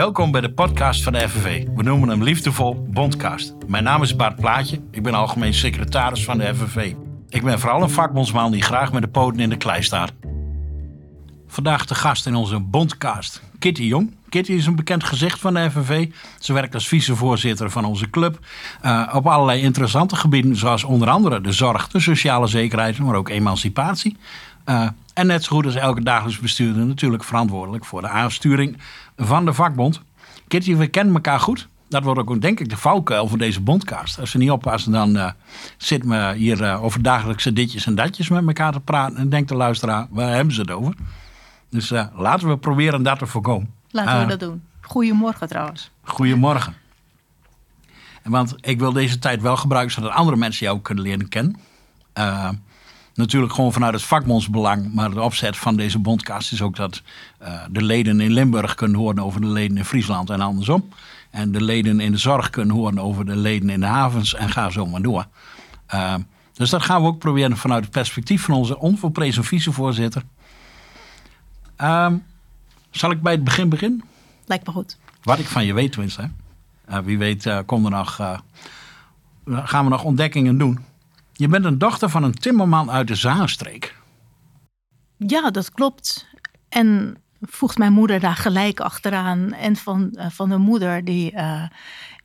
Welkom bij de podcast van de FNV. We noemen hem liefdevol Bondcast. Mijn naam is Bart Plaatje. Ik ben algemeen secretaris van de FNV. Ik ben vooral een vakbondsman die graag met de poten in de klei staat. Vandaag de gast in onze Bondcast, Kitty Jong. Kitty is een bekend gezicht van de FNV. Ze werkt als vicevoorzitter van onze club. Uh, op allerlei interessante gebieden, zoals onder andere de zorg, de sociale zekerheid, maar ook emancipatie. Uh, en net zo goed als elke dagelijks bestuurder natuurlijk verantwoordelijk voor de aansturing van de vakbond. Kitty, we kennen elkaar goed. Dat wordt ook denk ik de valkuil voor deze bondcast. Als we niet oppassen, dan uh, zitten we hier uh, over dagelijkse ditjes en datjes met elkaar te praten. En denkt de luisteraar, waar hebben ze het over? Dus uh, laten we proberen dat te voorkomen. Laten we dat doen. Goedemorgen trouwens. Goedemorgen. Want ik wil deze tijd wel gebruiken zodat andere mensen jou kunnen leren kennen. Natuurlijk gewoon vanuit het vakbondsbelang. Maar de opzet van deze bondkast is ook dat uh, de leden in Limburg kunnen horen over de leden in Friesland en andersom. En de leden in de zorg kunnen horen over de leden in de havens en ga zo maar door. Uh, dus dat gaan we ook proberen vanuit het perspectief van onze onvolprezen vicevoorzitter. Uh, zal ik bij het begin beginnen? Lijkt me goed. Wat ik van je weet tenminste. Uh, wie weet komt er nog, gaan we nog ontdekkingen doen. Je bent een dochter van een timmerman uit de Zaanstreek. Ja, dat klopt. En voegt mijn moeder daar gelijk achteraan. En van, uh, van een moeder die uh,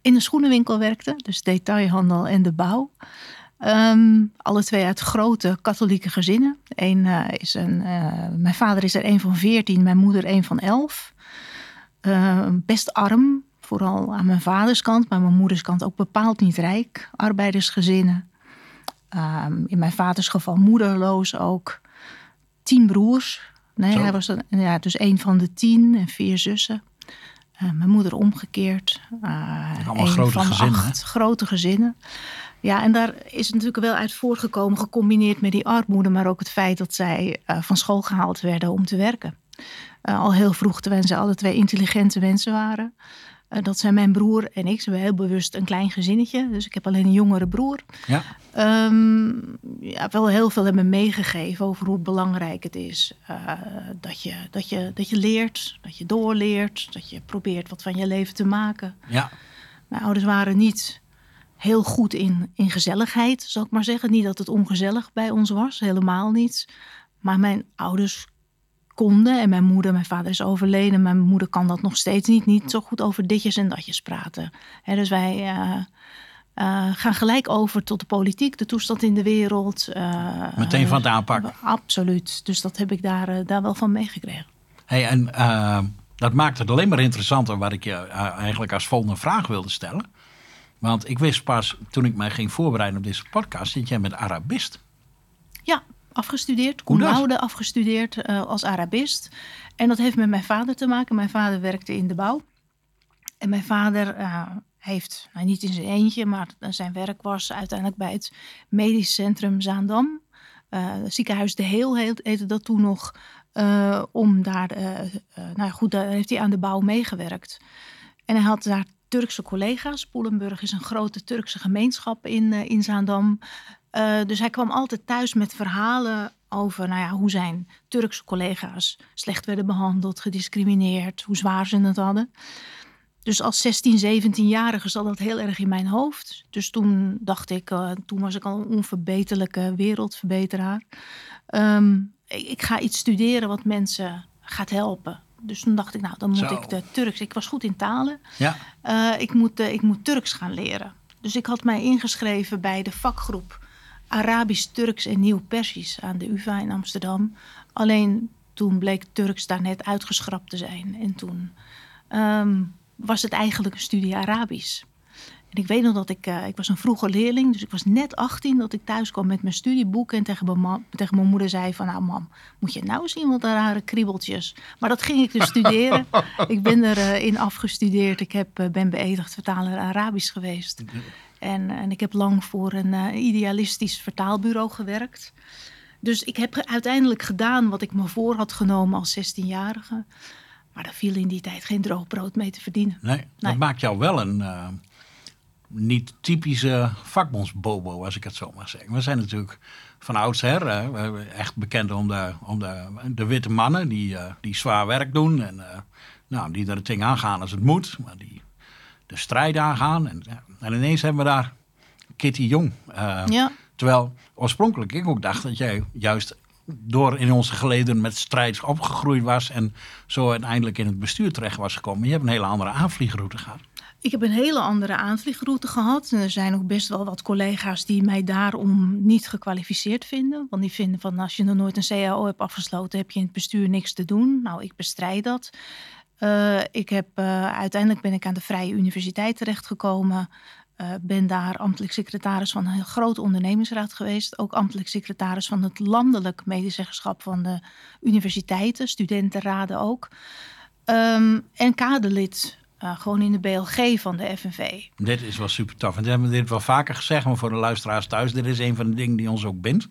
in de schoenenwinkel werkte, dus detailhandel en de bouw. Um, alle twee uit grote katholieke gezinnen. Eén uh, is een, mijn vader is er een van veertien, mijn moeder een van elf. best arm, vooral aan mijn vaders kant, maar mijn moeders kant ook bepaald niet rijk. Arbeidersgezinnen. Um, in mijn vaders geval moederloos ook. Tien broers. Nee, Zo. hij was ja, dus een van de tien en vier zussen. Uh, mijn moeder omgekeerd. Uh, Allemaal grote gezinnen. Acht grote gezinnen. Ja, en daar is het natuurlijk wel uit voortgekomen, gecombineerd met die armoede, maar ook het feit dat zij uh, van school gehaald werden om te werken. al heel vroeg, terwijl ze alle twee intelligente mensen waren. Uh, dat zijn mijn broer en ik. Ze hebben heel bewust een klein gezinnetje. Dus ik heb alleen een jongere broer. Ja. Um, ja, wel heel veel hebben meegegeven over hoe belangrijk het is. Uh, dat, je, dat, je, dat je leert, dat je doorleert. Dat je probeert wat van je leven te maken. Ja. Mijn ouders waren niet heel goed in, in gezelligheid, zal ik maar zeggen. Niet dat het ongezellig bij ons was, helemaal niet. Maar mijn ouders konden. En mijn moeder, mijn vader is overleden. Mijn moeder kan dat nog steeds niet. Niet zo goed over ditjes en datjes praten. He, dus wij uh, uh, gaan gelijk over tot de politiek, de toestand in de wereld. Uh, Meteen van het aanpakken. absoluut. Dus dat heb ik daar, daar wel van meegekregen. Hey, en dat maakt het alleen maar interessanter waar ik je eigenlijk als volgende vraag wilde stellen. Want ik wist pas toen ik mij ging voorbereiden op deze podcast dat jij met Arabist. Ja, afgestudeerd, cum laude afgestudeerd uh, als Arabist. En dat heeft met mijn vader te maken. Mijn vader werkte in de bouw. En mijn vader uh, heeft, nou niet in zijn eentje, maar zijn werk was uiteindelijk bij het medisch centrum Zaandam. Uh, ziekenhuis De Heel heette dat toen nog. om daar, nou goed, daar heeft hij aan de bouw meegewerkt. En hij had daar Turkse collega's. Poelenburg is een grote Turkse gemeenschap in, in Zaandam. Uh, dus hij kwam altijd thuis met verhalen over nou ja, hoe zijn Turkse collega's slecht werden behandeld, gediscrimineerd, hoe zwaar ze het hadden. Dus als 16, 17-jarige zat dat heel erg in mijn hoofd. Dus toen dacht ik, uh, toen was ik al een onverbeterlijke wereldverbeteraar. Um, ik, ik, ga iets studeren wat mensen gaat helpen. Dus toen dacht ik, nou, dan moet Zo. ik de Turks. Ik was goed in talen. Ja. Uh, ik, moet, ik moet Turks gaan leren. Dus ik had mij ingeschreven bij de vakgroep Arabisch, Turks en Nieuw-Persisch aan de UvA in Amsterdam. Alleen toen bleek Turks daar net uitgeschrapt te zijn. En toen um, was het eigenlijk een studie Arabisch. En ik weet nog dat ik, uh, ik was een vroege leerling, dus ik was net 18 dat ik thuis kwam met mijn studieboek en tegen mijn, tegen mijn moeder zei van, nou mam, moet je nou zien wat rare kriebeltjes. Maar dat ging ik dus studeren. ik ben erin uh, afgestudeerd. Ik heb, uh, ben beëdigd vertaler Arabisch geweest. En, en ik heb lang voor een uh, idealistisch vertaalbureau gewerkt. Dus ik heb uiteindelijk gedaan wat ik me voor had genomen als 16-jarige. Maar daar viel in die tijd geen droog brood mee te verdienen. Nee, dat maakt jou wel een uh, niet typische vakbondsbobo, als ik het zo maar zeg. We zijn natuurlijk van oudsher uh, echt bekend om, de, om de, de witte mannen die, uh, die zwaar werk doen. En Nou, die er het ding aangaan als het moet, maar die de strijd aangaan. En, en ineens hebben we daar Kitty Jong. Uh, ja. Terwijl oorspronkelijk ik ook dacht dat jij juist door in onze geleden met strijd opgegroeid was en zo uiteindelijk in het bestuur terecht was gekomen. Je hebt een hele andere aanvliegroute gehad. Ik heb een hele andere aanvliegroute gehad. En er zijn ook best wel wat collega's die mij daarom niet gekwalificeerd vinden. Want die vinden van als je nog nooit een CAO hebt afgesloten, heb je in het bestuur niks te doen. Nou, ik bestrijd dat. Uh, ik heb, uh, uiteindelijk ben ik aan de Vrije Universiteit terechtgekomen. Uh, ben daar ambtelijk secretaris van een grote ondernemingsraad geweest. Ook ambtelijk secretaris van het landelijk medezeggenschap van de universiteiten, studentenraden ook. Um, en kaderlid uh, gewoon in de BLG van de FNV. Dit is wel super tof. En we hebben dit wel vaker gezegd, maar voor de luisteraars thuis, dit is een van de dingen die ons ook bindt.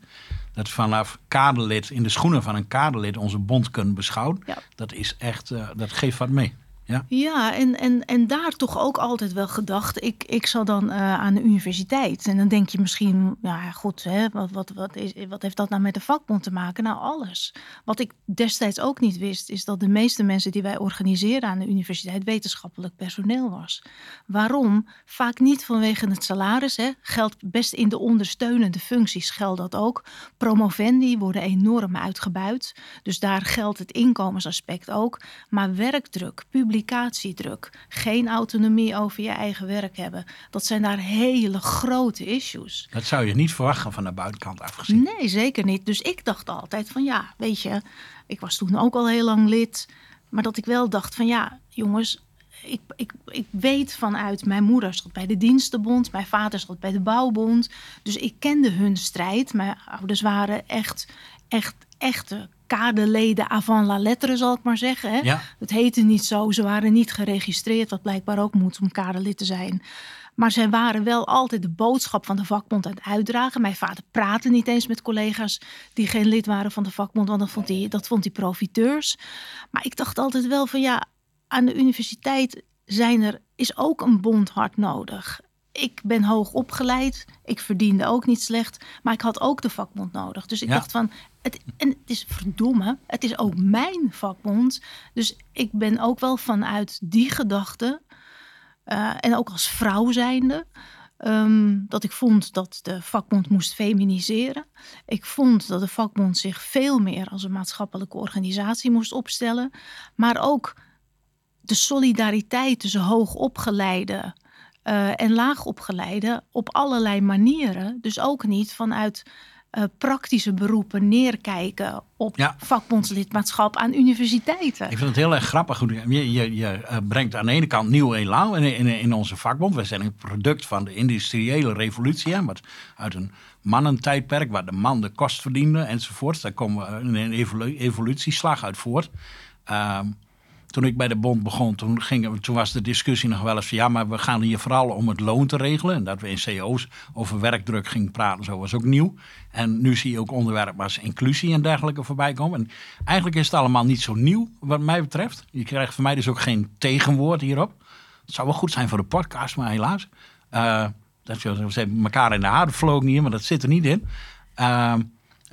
Dat vanaf kaderlid, in de schoenen van een kaderlid, onze bond kunnen beschouwen. Ja. Dat is echt, uh, dat geeft wat mee. Ja, ja en, en, en daar toch ook altijd wel gedacht. Ik, ik zal dan uh, aan de universiteit. En dan denk je misschien, ja goed, hè, wat, wat, wat, is, wat heeft dat nou met de vakbond te maken? Nou, alles. Wat ik destijds ook niet wist, is dat de meeste mensen die wij organiseren aan de universiteit wetenschappelijk personeel was. Waarom? Vaak niet vanwege het salaris. Hè. Geldt best in de ondersteunende functies geldt dat ook. Promovendi worden enorm uitgebuit. Dus daar geldt het inkomensaspect ook. Maar werkdruk, publiek publicatiedruk, geen autonomie over je eigen werk hebben. Dat zijn daar hele grote issues. Dat zou je niet verwachten van de buitenkant afgezien. Nee, zeker niet. Dus ik dacht altijd van ja, weet je, ik was toen ook al heel lang lid. Maar dat ik wel dacht van ja, jongens, ik, ik, ik weet vanuit mijn moeder stond bij de dienstenbond, mijn vader stond bij de bouwbond. Dus ik kende hun strijd. Mijn ouders waren echt, echt, echte kaderleden avant la lettre, zal ik maar zeggen. Hè? Ja. Het heette niet zo, ze waren niet geregistreerd, wat blijkbaar ook moet om kaderlid te zijn. Maar zij waren wel altijd de boodschap van de vakbond aan het uitdragen. Mijn vader praatte niet eens met collega's die geen lid waren van de vakbond, want dat vond hij, dat vond hij profiteurs. Maar ik dacht altijd wel van ja, aan de universiteit zijn er, is ook een bond hard nodig ik ben hoog opgeleid. Ik verdiende ook niet slecht. Maar ik had ook de vakbond nodig. Dus ik dacht van. Het, en het is verdomme. Het is ook mijn vakbond. Dus ik ben ook wel vanuit die gedachte. Uh, en ook als vrouw zijnde. Um, dat ik vond dat de vakbond moest feminiseren. Ik vond dat de vakbond zich veel meer als een maatschappelijke organisatie moest opstellen. Maar ook de solidariteit tussen hoogopgeleide uh, en laagopgeleide op allerlei manieren. Dus ook niet vanuit uh, praktische beroepen neerkijken op ja. vakbondslidmaatschap aan universiteiten. Ik vind het heel erg grappig. Je, je, je eh, brengt aan de ene kant nieuw elan in, in, in, onze vakbond. We zijn een product van de industriële revolutie. Hè, wat uit een mannentijdperk waar de man de kost verdiende enzovoort. Daar komen we een evolutieslag uit voort. Uh, toen ik bij de bond begon, toen, ging, toen was de discussie nog wel eens van ja, maar we gaan hier vooral om het loon te regelen. En dat we in CO's over werkdruk gingen praten, zo was ook nieuw. En nu zie je ook onderwerpen als inclusie en dergelijke voorbij komen. En eigenlijk is het allemaal niet zo nieuw, wat mij betreft. Je krijgt van mij dus ook geen tegenwoord hierop. Het zou wel goed zijn voor de podcast, maar helaas. Uh, dat ze elkaar in de haren vlogen hier, maar dat zit er niet in. Uh,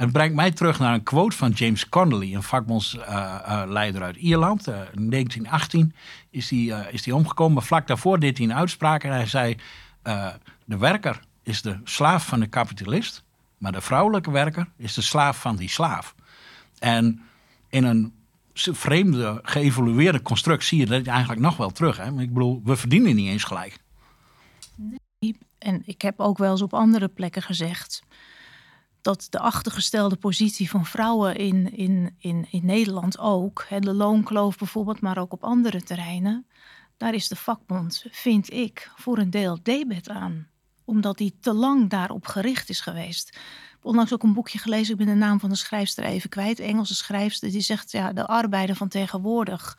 het brengt mij terug naar een quote van James Connolly, een vakbondsleider uit Ierland. Uh, in 1918 is hij uh, is omgekomen. Vlak daarvoor deed hij een uitspraak en hij zei: uh, De werker is de slaaf van de kapitalist, maar de vrouwelijke werker is de slaaf van die slaaf. En in een vreemde, geëvolueerde construct zie je dat eigenlijk nog wel terug. Hè? Ik bedoel, we verdienen niet eens gelijk. Nee. En ik heb ook wel eens op andere plekken gezegd dat de achtergestelde positie van vrouwen in, in, in, in Nederland ook, hè, de loonkloof bijvoorbeeld, maar ook op andere terreinen, daar is de vakbond, vind ik, voor een deel debet aan. Omdat die te lang daarop gericht is geweest. Onlangs ook een boekje gelezen, ik ben de naam van de schrijfster even kwijt, Engelse schrijfster, die zegt, ja, de arbeider van tegenwoordig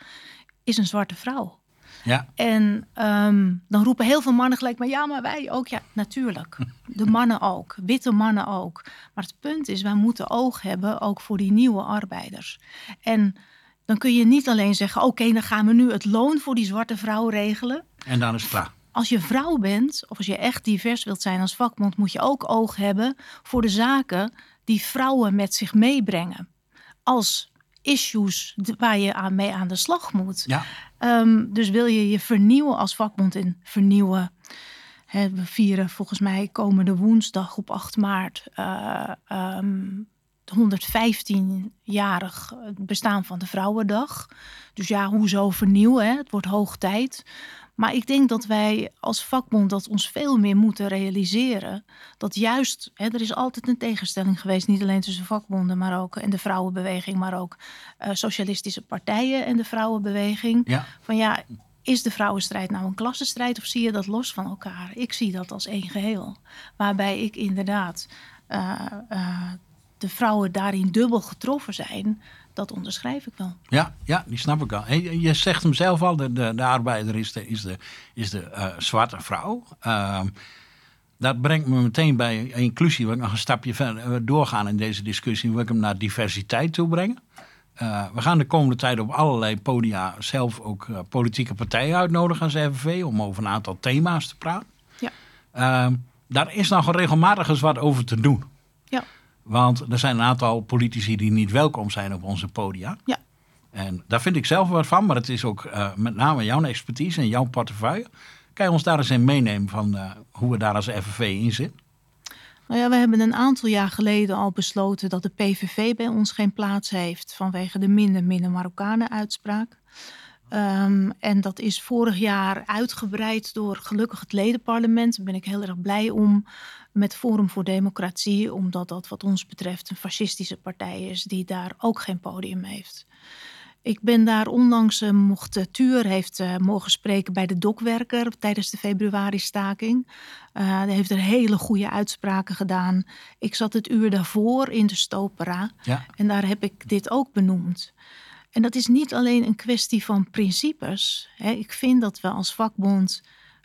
is een zwarte vrouw. Ja. En um, dan roepen heel veel mannen gelijk maar ja, maar wij ook. Ja, natuurlijk. De mannen ook. Witte mannen ook. Maar het punt is, wij moeten oog hebben ook voor die nieuwe arbeiders. En dan kun je niet alleen zeggen, oké, dan gaan we nu het loon voor die zwarte vrouw regelen. En dan is het klaar. Als je vrouw bent, of als je echt divers wilt zijn als vakbond, moet je ook oog hebben voor de zaken die vrouwen met zich meebrengen. Als issues waar je aan mee aan de slag moet. Ja. Ehm, dus wil je je vernieuwen als vakbond en vernieuwen. We vieren volgens mij komende woensdag op 8 maart uh, um, 115-jarig bestaan van de Vrouwendag. Dus ja, hoezo vernieuwen? Hè? Het wordt hoog tijd. Maar ik denk dat wij als vakbond dat ons veel meer moeten realiseren. Dat juist, hè, er is altijd een tegenstelling geweest, niet alleen tussen vakbonden, maar ook en de vrouwenbeweging, maar ook uh, socialistische partijen en de vrouwenbeweging. Ja. Van ja, is de vrouwenstrijd nou een klassenstrijd of zie je dat los van elkaar? Ik zie dat als één geheel. Waarbij ik inderdaad uh, uh, de vrouwen daarin dubbel getroffen zijn dat onderschrijf ik wel. Ja, ja die snap ik al. je zegt hem zelf al, de, de, de arbeider is de, is de, is de uh, zwarte vrouw. Uh, dat brengt me meteen bij inclusie. Wil ik nog een stapje verder eh, doorgaan in deze discussie. Wil ik hem naar diversiteit toe brengen. Uh, we gaan de komende tijd op allerlei podia zelf ook uh, politieke partijen uitnodigen als RVV om over een aantal thema's te praten. Ja. Uh, daar is nog regelmatig eens wat over te doen. Want er zijn een aantal politici die niet welkom zijn op onze podia. Ja. En daar vind ik zelf wat van, maar het is ook uh, met name jouw expertise en jouw portefeuille. Kan je ons daar eens in meenemen van uh, hoe we daar als FNV in zitten? Nou ja, we hebben een aantal jaar geleden al besloten dat de PVV bij ons geen plaats heeft vanwege de minder minder Marokkanen uitspraak. Um, en dat is vorig jaar uitgebreid door gelukkig het ledenparlement. Daar ben ik heel erg blij om met Forum voor Democratie, omdat dat wat ons betreft een fascistische partij is die daar ook geen podium heeft. Ik ben daar onlangs, uh, mocht Tuur heeft uh, mogen spreken bij de dokwerker tijdens de februari-staking. Uh, hij heeft er hele goede uitspraken gedaan. Ik zat het uur daarvoor in de Stopera ja. en daar heb ik dit ook benoemd. En dat is niet alleen een kwestie van principes. Hè. Ik vind dat we als vakbond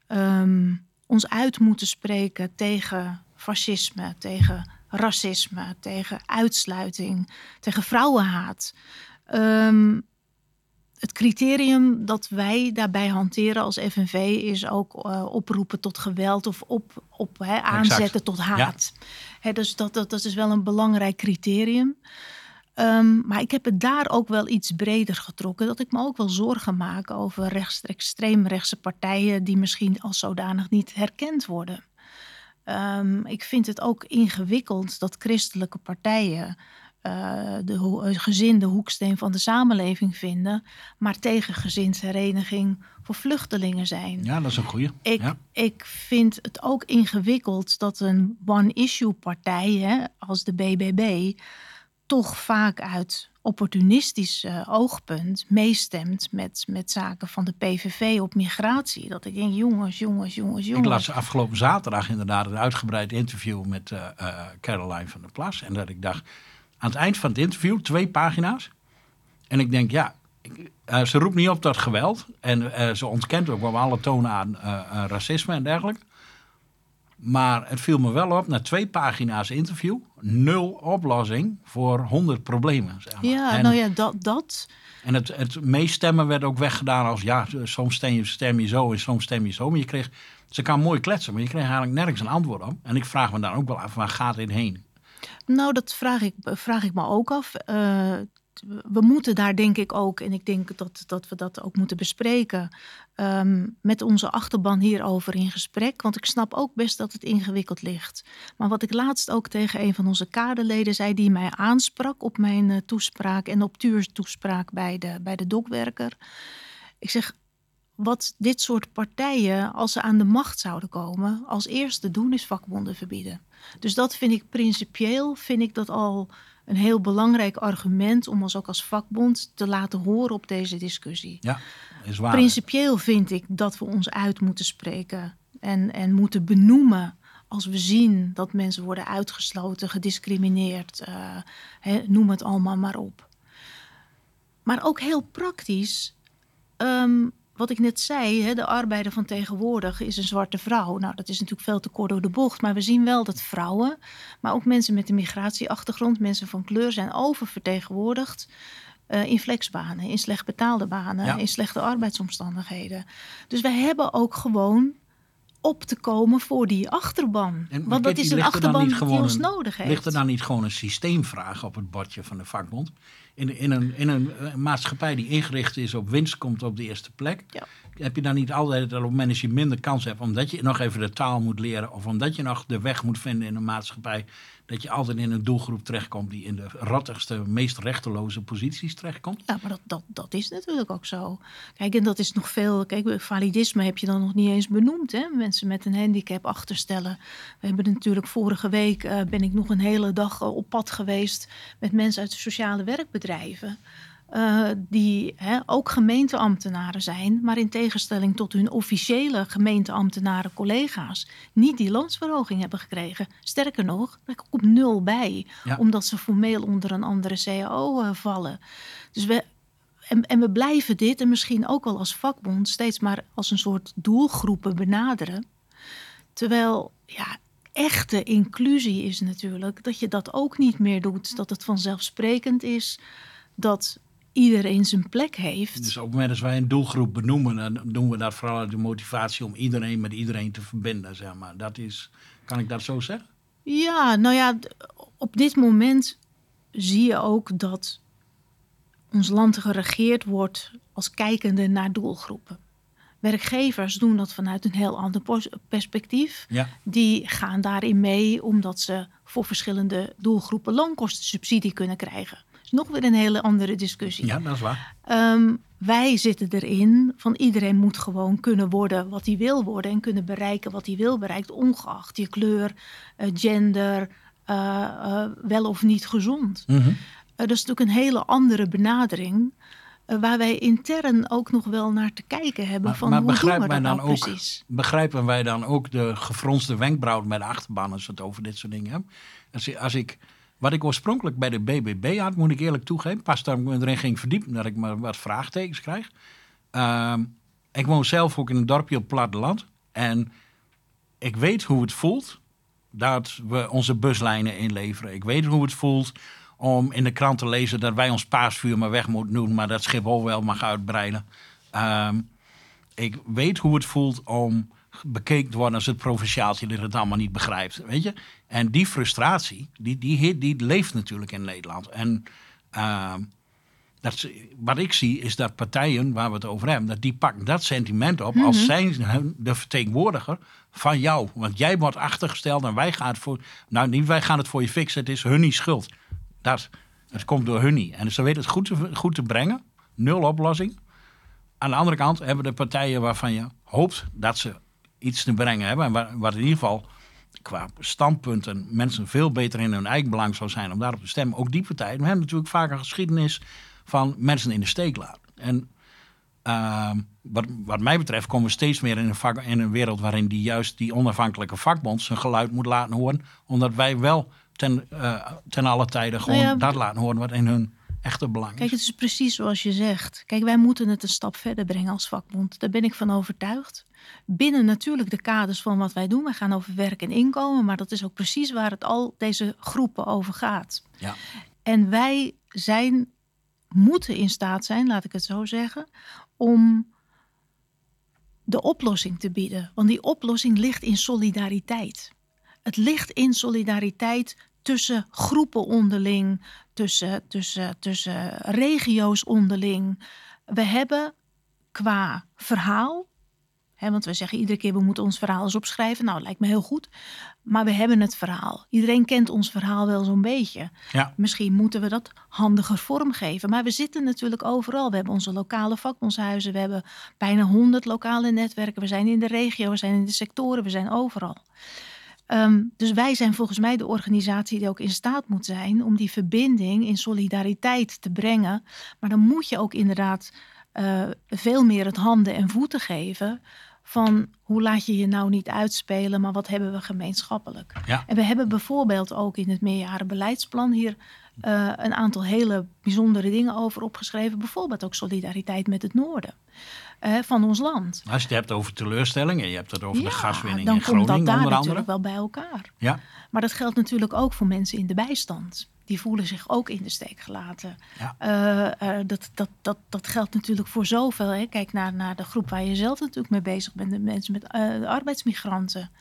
um, ons uit moeten spreken tegen fascisme, tegen racisme, tegen uitsluiting, tegen vrouwenhaat. Um, het criterium dat wij daarbij hanteren als FNV is ook uh, oproepen tot geweld of op, op, aanzetten tot haat. Ja. Dus dat, dat, dat is wel een belangrijk criterium. Um, maar ik heb het daar ook wel iets breder getrokken. Dat ik me ook wel zorgen maak over rechts, extreemrechtse partijen die misschien als zodanig niet herkend worden. Um, ik vind het ook ingewikkeld dat christelijke partijen uh, de gezin de hoeksteen van de samenleving vinden, maar tegen gezinshereniging voor vluchtelingen zijn. Ja, dat is een goede. Ik, ja. ik vind het ook ingewikkeld dat een one-issue partij hè, als de BBB toch vaak uit opportunistisch uh, oogpunt meestemt met, met zaken van de PVV op migratie. Dat ik denk, jongens, jongens, jongens, jongens. Ik las afgelopen zaterdag inderdaad een uitgebreid interview met uh, uh, Caroline van der Plas. En dat ik dacht, aan het eind van het interview, twee pagina's. En ik denk, ja, ik, ze roept niet op tot geweld. En ze ontkent ook op alle tonen aan racisme en dergelijke. Maar het viel me wel op, na twee pagina's interview, nul oplossing voor honderd problemen. Zeg maar. Ja, nou ja, dat. dat... En het, het meestemmen werd ook weggedaan als, ja, soms stem je, stem je zo en soms stem je zo. Maar je kreeg, ze kan mooi kletsen, maar je kreeg eigenlijk nergens een antwoord op. En ik vraag me dan ook wel af, waar gaat dit heen? Nou, dat vraag ik, vraag ik me ook af. Uh, we moeten daar denk ik ook, en ik denk dat, dat we dat ook moeten bespreken, um, met onze achterban hierover in gesprek. Want ik snap ook best dat het ingewikkeld ligt. Maar wat ik laatst ook tegen een van onze kaderleden zei, die mij aansprak op mijn uh, toespraak en op Tuurs toespraak bij de, bij de dokwerker. Ik zeg, wat dit soort partijen, als ze aan de macht zouden komen, als eerste doen, is vakbonden verbieden. Dus dat vind ik principieel, vind ik dat al een heel belangrijk argument om ons ook als vakbond te laten horen op deze discussie. Ja, is waar. Principieel vind ik dat we ons uit moeten spreken en, en moeten benoemen als we zien dat mensen worden uitgesloten, gediscrimineerd, uh, noem het allemaal maar op. Maar ook heel praktisch. Um, wat ik net zei, hè, de arbeider van tegenwoordig is een zwarte vrouw. Nou, dat is natuurlijk veel te kort door de bocht. Maar we zien wel dat vrouwen, maar ook mensen met een migratieachtergrond, mensen van kleur, zijn oververtegenwoordigd. Uh, in flexbanen, in slecht betaalde banen, in slechte arbeidsomstandigheden. Dus wij hebben ook gewoon op te komen voor die achterban. En, Want dat is een achterban die ons nodig heeft. Ligt er dan niet gewoon een systeemvraag op het bordje van de vakbond? in, in, een, in een eh, maatschappij die ingericht is op winst, komt op de eerste plek. Ja. Heb je dan niet altijd op het moment dat je minder kans hebt, omdat je nog even de taal moet leren, of omdat je nog de weg moet vinden in een maatschappij, dat je altijd in een doelgroep terechtkomt die in de rattigste, meest rechteloze posities terechtkomt? Ja, maar dat, dat, dat is natuurlijk ook zo. Kijk, en dat is nog veel. Kijk, validisme heb je dan nog niet eens benoemd. Hè? Mensen met een handicap achterstellen. We hebben natuurlijk vorige week uh, ben ik nog een hele dag uh, op pad geweest met mensen uit de sociale werkbedrijven. Uh, die hè, ook gemeenteambtenaren zijn, maar in tegenstelling tot hun officiële gemeenteambtenaren collega's, niet die loonsverhoging hebben gekregen. Sterker nog, daar komt nul bij, ja. omdat ze formeel onder een andere CAO uh, vallen. Dus we, en, en, we blijven dit, en misschien ook wel als vakbond, steeds maar als een soort doelgroepen benaderen. Terwijl, ja, echte inclusie is natuurlijk dat je dat ook niet meer doet. Dat het vanzelfsprekend is dat iedereen zijn plek heeft. Dus op het moment dat wij een doelgroep benoemen, dan doen we dat vooral uit de motivatie om iedereen met iedereen te verbinden, zeg maar. Dat is, kan ik dat zo zeggen? Ja, nou ja, op dit moment zie je ook dat ons land geregeerd wordt als kijkende naar doelgroepen. Werkgevers doen dat vanuit een heel ander perspectief. Ja. Die gaan daarin mee omdat ze voor verschillende doelgroepen loonkostensubsidie kunnen krijgen nog weer een hele andere discussie. Ja, dat is waar. Um, wij zitten erin van iedereen moet gewoon kunnen worden wat hij wil worden en kunnen bereiken wat hij wil bereiken, ongeacht je kleur, uh, gender, uh, uh, wel of niet gezond. Mm -hmm. dat is natuurlijk een hele andere benadering. waar wij intern ook nog wel naar te kijken hebben. Maar, van maar hoe begrijpen, wij doen we dan dat nou ook, precies? begrijpen wij dan ook de gefronste wenkbrauw bij de achterban als we het over dit soort dingen hebben? Als, als ik wat ik oorspronkelijk bij de BBB had, moet ik eerlijk toegeven. Pas toen ik me erin ging verdiepen, dat ik maar wat vraagtekens krijg. Uh, ik woon zelf ook in een dorpje op platteland. En ik weet hoe het voelt dat we onze buslijnen inleveren. Ik weet hoe het voelt om in de krant te lezen dat wij ons paasvuur maar weg moeten doen, maar dat Schiphol wel mag uitbreiden. Uh, ik weet hoe het voelt om bekeken worden als het provinciaaltje dat het allemaal niet begrijpt. Weet je? En die frustratie, die, die, die leeft natuurlijk in Nederland. En uh, dat, wat ik zie is dat partijen waar we het over hebben, dat die pakken dat sentiment op als zijn de vertegenwoordiger van jou. Want jij wordt achtergesteld en wij gaan het voor. Nou, niet wij gaan het voor je fixen, het is hun schuld. Dat, het komt door hun. En ze weten het goed te, goed te brengen. Nul oplossing. Aan de andere kant hebben de partijen waarvan je hoopt dat ze iets te brengen hebben. En wat in ieder geval qua standpunten mensen veel beter in hun eigen belang zou zijn om daarop te stemmen. Ook die partijen. We hebben natuurlijk vaak een geschiedenis van mensen in de steek laten. En uh, wat, wat mij betreft komen we steeds meer in een, vak, in een wereld waarin die juist die onafhankelijke vakbond zijn geluid moet laten horen. Omdat wij wel ten, uh, ten alle tijden gewoon Nou ja, dat laten horen wat in hun echte belang is. Kijk, het is precies zoals je zegt. Kijk, wij moeten het een stap verder brengen als vakbond. Daar ben ik van overtuigd. Binnen natuurlijk de kaders van wat wij doen. Wij gaan over werk en inkomen. Maar dat is ook precies waar het al deze groepen over gaat. Ja. En wij zijn, moeten in staat zijn, laat ik het zo zeggen, om de oplossing te bieden. Want die oplossing ligt in solidariteit. Het ligt in solidariteit tussen groepen onderling, tussen, tussen, tussen regio's onderling. We hebben qua verhaal, hè, want we zeggen iedere keer we moeten ons verhaal eens opschrijven. Nou, lijkt me heel goed. Maar we hebben het verhaal. Iedereen kent ons verhaal wel zo'n beetje. Ja. Misschien moeten we dat handiger vormgeven. Maar we zitten natuurlijk overal. We hebben onze lokale vakbondshuizen. We hebben bijna 100 lokale netwerken. We zijn in de regio, we zijn in de sectoren, we zijn overal. Um, dus wij zijn volgens mij de organisatie die ook in staat moet zijn om die verbinding in solidariteit te brengen. Maar dan moet je ook inderdaad uh, veel meer het handen en voeten geven van hoe laat je je nou niet uitspelen, maar wat hebben we gemeenschappelijk. Ja. En we hebben bijvoorbeeld ook in het meerjarenbeleidsplan hier uh, een aantal hele bijzondere dingen over opgeschreven. Bijvoorbeeld ook solidariteit met het noorden. Uh, van ons land. Als je het hebt over teleurstellingen, je hebt het over ja, de gaswinning in Groningen komt dat daar onder natuurlijk andere. wel bij elkaar. Ja, Maar dat geldt natuurlijk ook voor mensen in de bijstand. Die voelen zich ook in de steek gelaten. Ja. Uh, uh, dat, dat, dat, dat geldt natuurlijk voor zoveel. Hè. Kijk naar, naar de groep waar je zelf natuurlijk mee bezig bent. De mensen met de arbeidsmigranten.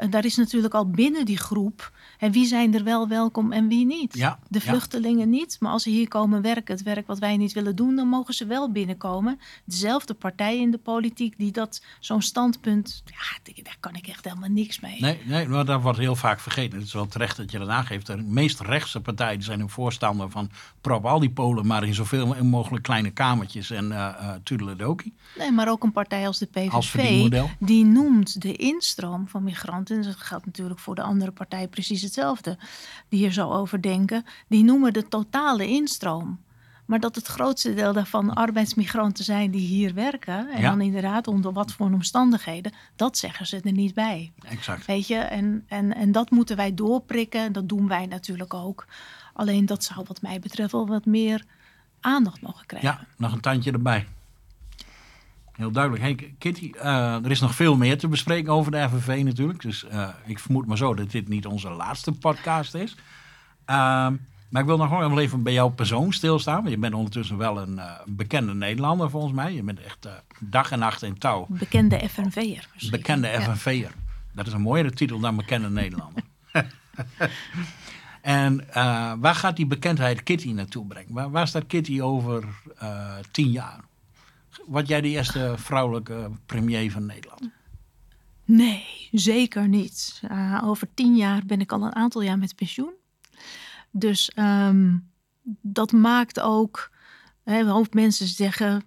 Uh, daar is natuurlijk al binnen die groep. En wie zijn er wel welkom en wie niet? Ja, de vluchtelingen niet. Maar als ze hier komen werken, het werk wat wij niet willen doen, dan mogen ze wel binnenkomen. Dezelfde partij in de politiek die dat zo'n standpunt. Ja, daar kan ik echt helemaal niks mee. Nee, nee maar dat wordt heel vaak vergeten. Het is wel terecht dat je dat aangeeft. De meest rechtse partijen zijn een voorstander van prop al die Polen maar in zoveel mogelijk kleine kamertjes en uh, uh Nee, maar ook een partij als de PVV, die noemt de instroom van migranten, en dat geldt natuurlijk voor de andere partij precies hetzelfde, die hier zo over denken, die noemen de totale instroom. Maar dat het grootste deel daarvan arbeidsmigranten zijn die hier werken. En dan inderdaad onder wat voor omstandigheden. Dat zeggen ze er niet bij. Exact. Weet je, en, en, en dat moeten wij doorprikken. En dat doen wij natuurlijk ook. Alleen dat zou wat mij betreft wel wat meer aandacht mogen krijgen. Ja, nog een tandje erbij. Heel duidelijk. Hey, Kitty, uh, er is nog veel meer te bespreken over de FNV natuurlijk. Dus uh, ik vermoed maar zo dat dit niet onze laatste podcast is. Uh, maar ik wil nog wel even bij jouw persoon stilstaan. Want je bent ondertussen wel een uh, bekende Nederlander volgens mij. Je bent echt dag en nacht in touw. Bekende FNV'er. Bekende ja. FNV'er. Dat is een mooiere titel dan bekende Nederlander. en waar gaat die bekendheid Kitty naartoe brengen? Waar, waar staat Kitty over tien jaar? Wat jij de eerste vrouwelijke premier van Nederland? Nee, zeker niet. Uh, over tien jaar ben ik al een aantal jaar met pensioen. Dus um, dat maakt ook. Hè, een hoop mensen zeggen.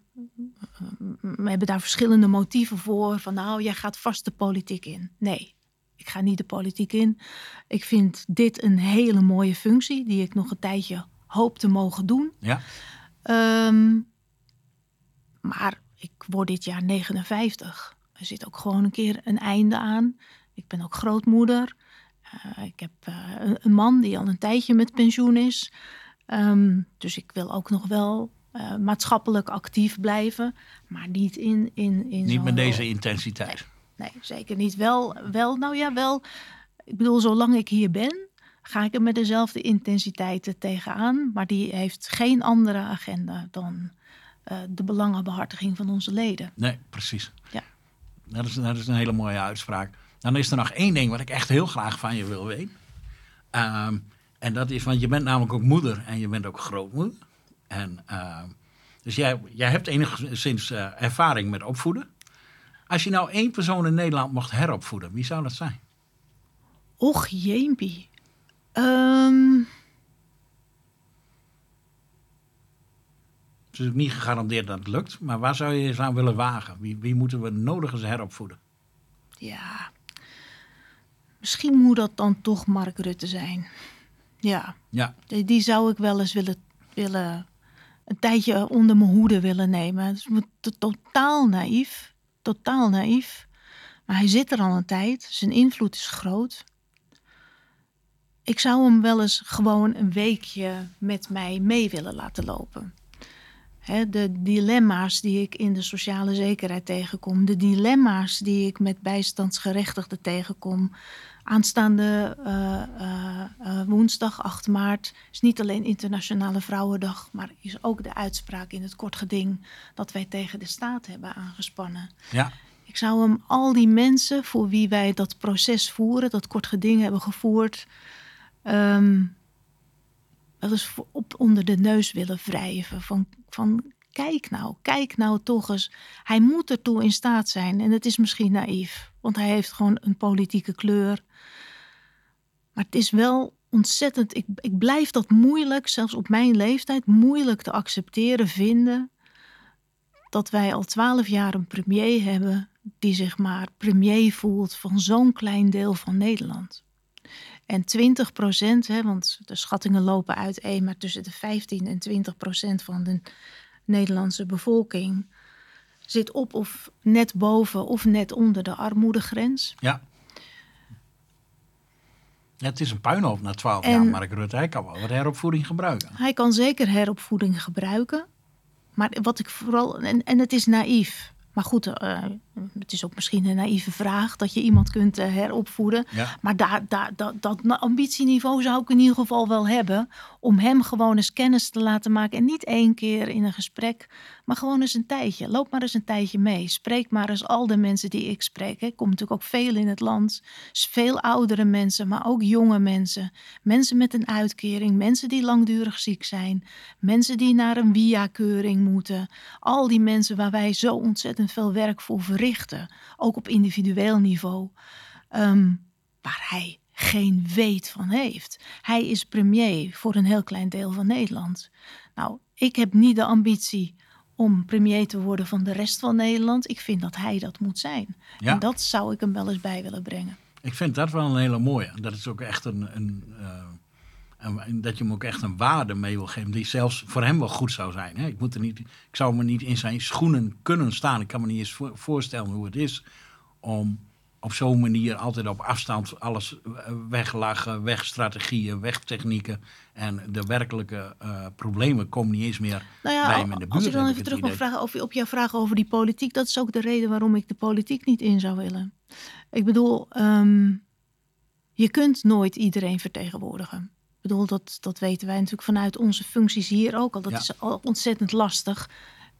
We hebben daar verschillende motieven voor. Van nou, jij gaat vast de politiek in. Nee, ik ga niet de politiek in. Ik vind dit een hele mooie functie. Die ik nog een tijdje hoop te mogen doen. Ja. Um, maar ik word dit jaar 59. Er zit ook gewoon een keer een einde aan. Ik ben ook grootmoeder. Uh, ik heb uh, een man die al een tijdje met pensioen is. Um, dus ik wil ook nog wel uh, maatschappelijk actief blijven. Maar niet in. in, in niet met deze intensiteit. Nee, nee, zeker niet. Wel, wel, nou ja, wel. Ik bedoel, zolang ik hier ben, ga ik er met dezelfde intensiteit tegenaan. Maar die heeft geen andere agenda dan uh, de belangenbehartiging van onze leden. Nee, precies. Ja. Dat is, dat is een hele mooie uitspraak. Dan is er nog één ding wat ik echt heel graag van je wil weten. Um, en dat is, want je bent namelijk ook moeder en je bent ook grootmoeder. En, uh, dus jij, jij hebt enigszins uh, ervaring met opvoeden. Als je nou één persoon in Nederland mocht heropvoeden, wie zou dat zijn? Och, jeempie. Um, is niet gegarandeerd dat het lukt. Maar waar zou je eens aan willen wagen? Wie, wie moeten we nodig eens heropvoeden? Ja, misschien moet dat dan toch Mark Rutte zijn. Ja, ja. Die, die zou ik wel eens willen, willen een tijdje onder mijn hoede willen nemen. Het is totaal naïef. Totaal naïef. Maar hij zit er al een tijd. Zijn invloed is groot. Ik zou hem wel eens gewoon een weekje met mij mee willen laten lopen de dilemma's die ik in de sociale zekerheid tegenkom, de dilemma's die ik met bijstandsgerechtigden tegenkom. Aanstaande uh, uh, uh, woensdag 8 maart is niet alleen Internationale Vrouwendag, maar is ook de uitspraak in het kort geding dat wij tegen de staat hebben aangespannen. Ja. Ik zou hem al die mensen voor wie wij dat proces voeren, dat kort geding hebben gevoerd, um, wel eens op onder de neus willen wrijven. Van, van kijk nou, kijk nou toch eens. Hij moet ertoe in staat zijn. En het is misschien naïef, want hij heeft gewoon een politieke kleur. Maar het is wel ontzettend. Ik, ik blijf dat moeilijk, zelfs op mijn leeftijd, moeilijk te accepteren vinden. Dat wij al twaalf jaar een premier hebben die zich maar premier voelt van zo'n klein deel van Nederland. En 20 procent, want de schattingen lopen uit één, maar tussen de 15 en 20 procent van de Nederlandse bevolking zit op of net boven of net onder de armoedegrens. Ja. ja het is een puinhoop na 12 jaar, Mark Rutte. Hij kan wel wat heropvoeding gebruiken. Hij kan zeker heropvoeding gebruiken. Maar wat ik vooral. En, en het is naïef. Maar goed, uh, het is ook misschien een naïeve vraag dat je iemand kunt eh, heropvoeden. Maar daar, daar, dat, dat ambitieniveau zou ik in ieder geval wel hebben. Om hem gewoon eens kennis te laten maken. En niet één keer in een gesprek, maar gewoon eens een tijdje. Loop maar eens een tijdje mee. Spreek maar eens al de mensen die ik spreek. Ik kom natuurlijk ook veel in het land. Veel oudere mensen, maar ook jonge mensen. Mensen met een uitkering. Mensen die langdurig ziek zijn. Mensen die naar een via-keuring moeten. Al die mensen waar wij zo ontzettend veel werk voor verrichten. Ook op individueel niveau. Ehm, waar hij geen weet van heeft. Hij is premier voor een heel klein deel van Nederland. Nou, ik heb niet de ambitie om premier te worden van de rest van Nederland. Ik vind dat hij dat moet zijn. Ja. En dat zou ik hem wel eens bij willen brengen. Ik vind dat wel een hele mooie. Dat is ook echt een, een, uh, dat je hem ook echt een waarde mee wil geven die zelfs voor hem wel goed zou zijn. Hè? Ik, moet er niet, ik zou me niet in zijn schoenen kunnen staan. Ik kan me niet eens voorstellen hoe het is om op zo'n manier altijd op afstand alles weglachen, wegstrategieën, wegtechnieken. En de werkelijke uh, problemen komen niet eens meer nou ja, bij hem in de buurt. Als ik dan even terug mag vragen over, op jouw vraag over die politiek. Dat is ook de reden waarom ik de politiek niet in zou willen. Ik bedoel, um, je kunt nooit iedereen vertegenwoordigen. Bedoel, dat, dat weten wij natuurlijk vanuit onze functies hier ook al. Dat is al ontzettend lastig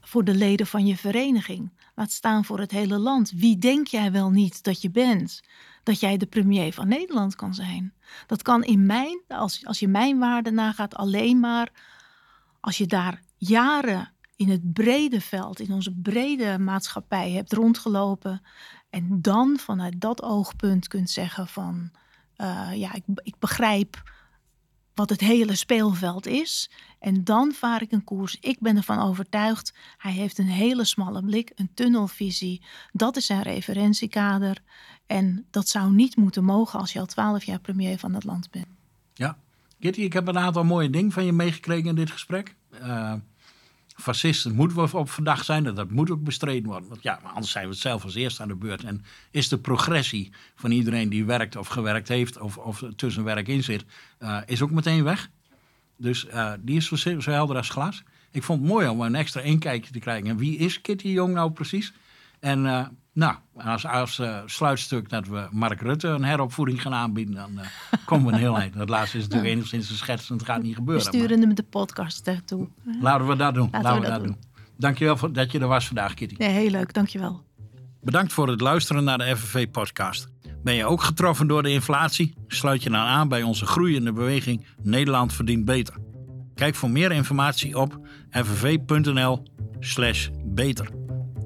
voor de leden van je vereniging. Laat staan voor het hele land. Wie denk jij wel niet dat je bent? Dat jij de premier van Nederland kan zijn. Dat kan in mijn, als, als je mijn waarden nagaat, alleen maar als je daar jaren in het brede veld, in onze brede maatschappij hebt rondgelopen. En dan vanuit dat oogpunt kunt zeggen van, uh, ja, ik, ik begrijp wat het hele speelveld is. En dan vaar ik een koers. Ik ben ervan overtuigd, hij heeft een hele smalle blik, een tunnelvisie. Dat is zijn referentiekader. En dat zou niet moeten mogen als je al twaalf jaar premier van het land bent. Ja, Kitty, ik heb een aantal mooie dingen van je meegekregen in dit gesprek. Uh, fascisten moeten we op verdacht zijn en dat moet ook bestreden worden. Want ja, maar anders zijn we het zelf als eerste aan de beurt. En is de progressie van iedereen die werkt of gewerkt heeft of, of tussen werk in zit, uh, is ook meteen weg. Dus uh, die is zo, zo, helder als glas. Ik vond het mooi om een extra inkijkje te krijgen. En wie is Kitty Jong nou precies? En uh, nou, als, als uh, sluitstuk dat we Mark Rutte een heropvoeding gaan aanbieden, dan uh, komen we een heel eind. Dat laatste is natuurlijk enigszins een schets en het gaat niet gebeuren. We sturen hem de podcast toe. Laten we dat doen. Laten, Laten we, dat doen. doen. Dankjewel voor, dat je er was vandaag, Kitty. Nee, heel leuk. Dankjewel. Bedankt voor het luisteren naar de FNV-podcast. Ben je ook getroffen door de inflatie? Sluit je dan aan bij onze groeiende beweging Nederland verdient beter. Kijk voor meer informatie op fnv.nl/beter.